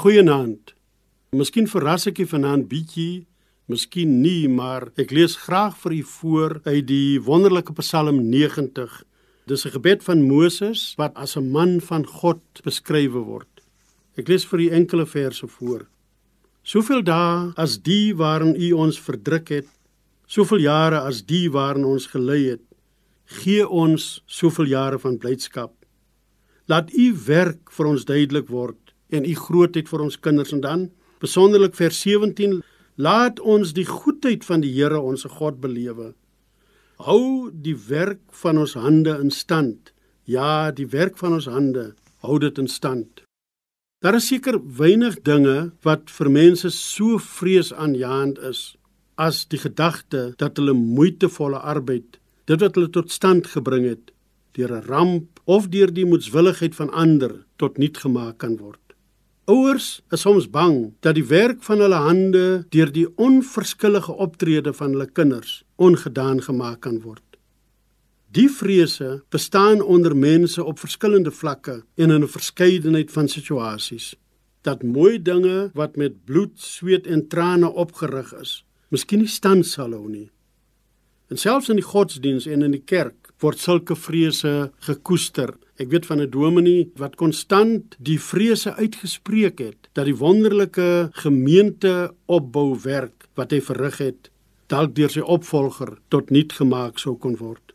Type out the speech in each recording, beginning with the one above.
Goeienaand. Miskien verras ek u vanaand bietjie, miskien nie, maar ek lees graag vir u voor uit die wonderlike Psalm 90. Dis 'n gebed van Moses wat as 'n man van God beskrywe word. Ek lees vir u enkele verse voor. Soveel dae as die waarin u ons verdruk het, soveel jare as die waarin ons gelei het, gee ons soveel jare van blydskap. Laat u werk vir ons duidelik word en u grootheid vir ons kinders en dan besonderlik vers 17 laat ons die goedheid van die Here ons God belewe. Hou die werk van ons hande in stand. Ja, die werk van ons hande hou dit in stand. Daar is seker weinig dinge wat vir mense so vreesaanjaend is as die gedagte dat hulle moeitevolle arbeid, dit wat hulle tot stand gebring het, deur 'n ramp of deur die moedswilligheid van ander tot niet gemaak kan word. Ouers is soms bang dat die werk van hulle hande deur die onverskillige optrede van hulle kinders ongedaan gemaak kan word. Die vrese bestaan onder mense op verskillende vlakke en in 'n verskeidenheid van situasies. Dat mooi dinge wat met bloed, sweet en trane opgerig is, miskien nie stand sal hou nie. En selfs in die godsdiens en in die kerk word sulke vrese gekoester Ek weet van 'n dominee wat konstant die vrese uitgespreek het dat die wonderlike gemeente opbou werk wat hy verrig het dalk deur sy opvolger tot niet gemaak sou kon word.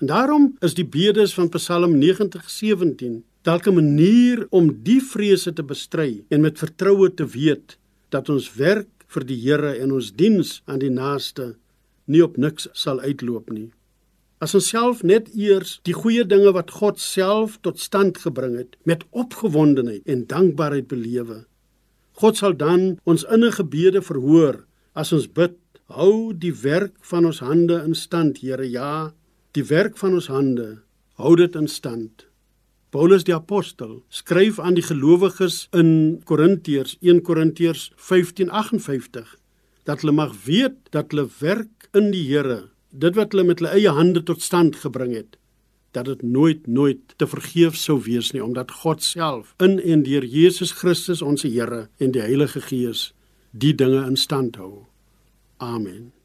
En daarom is die bedes van Psalm 90:17 dalk 'n manier om die vrese te bestry en met vertroue te weet dat ons werk vir die Here en ons diens aan die naaste nie op niks sal uitloop nie. As ons self net eers die goeie dinge wat God self tot stand gebring het met opgewondenheid en dankbaarheid belewe. God sal dan ons innige gebede verhoor as ons bid: Hou die werk van ons hande in stand, Here, ja, die werk van ons hande, hou dit in stand. Paulus die apostel skryf aan die gelowiges in Korintiërs 1 Korintiërs 15:58 dat hulle mag weet dat hulle werk in die Here dit wat hulle met hulle eie hande tot stand gebring het dat dit nooit nooit te vergeef sou wees nie omdat God self in en deur Jesus Christus ons Here en die Heilige Gees die dinge in stand hou. Amen.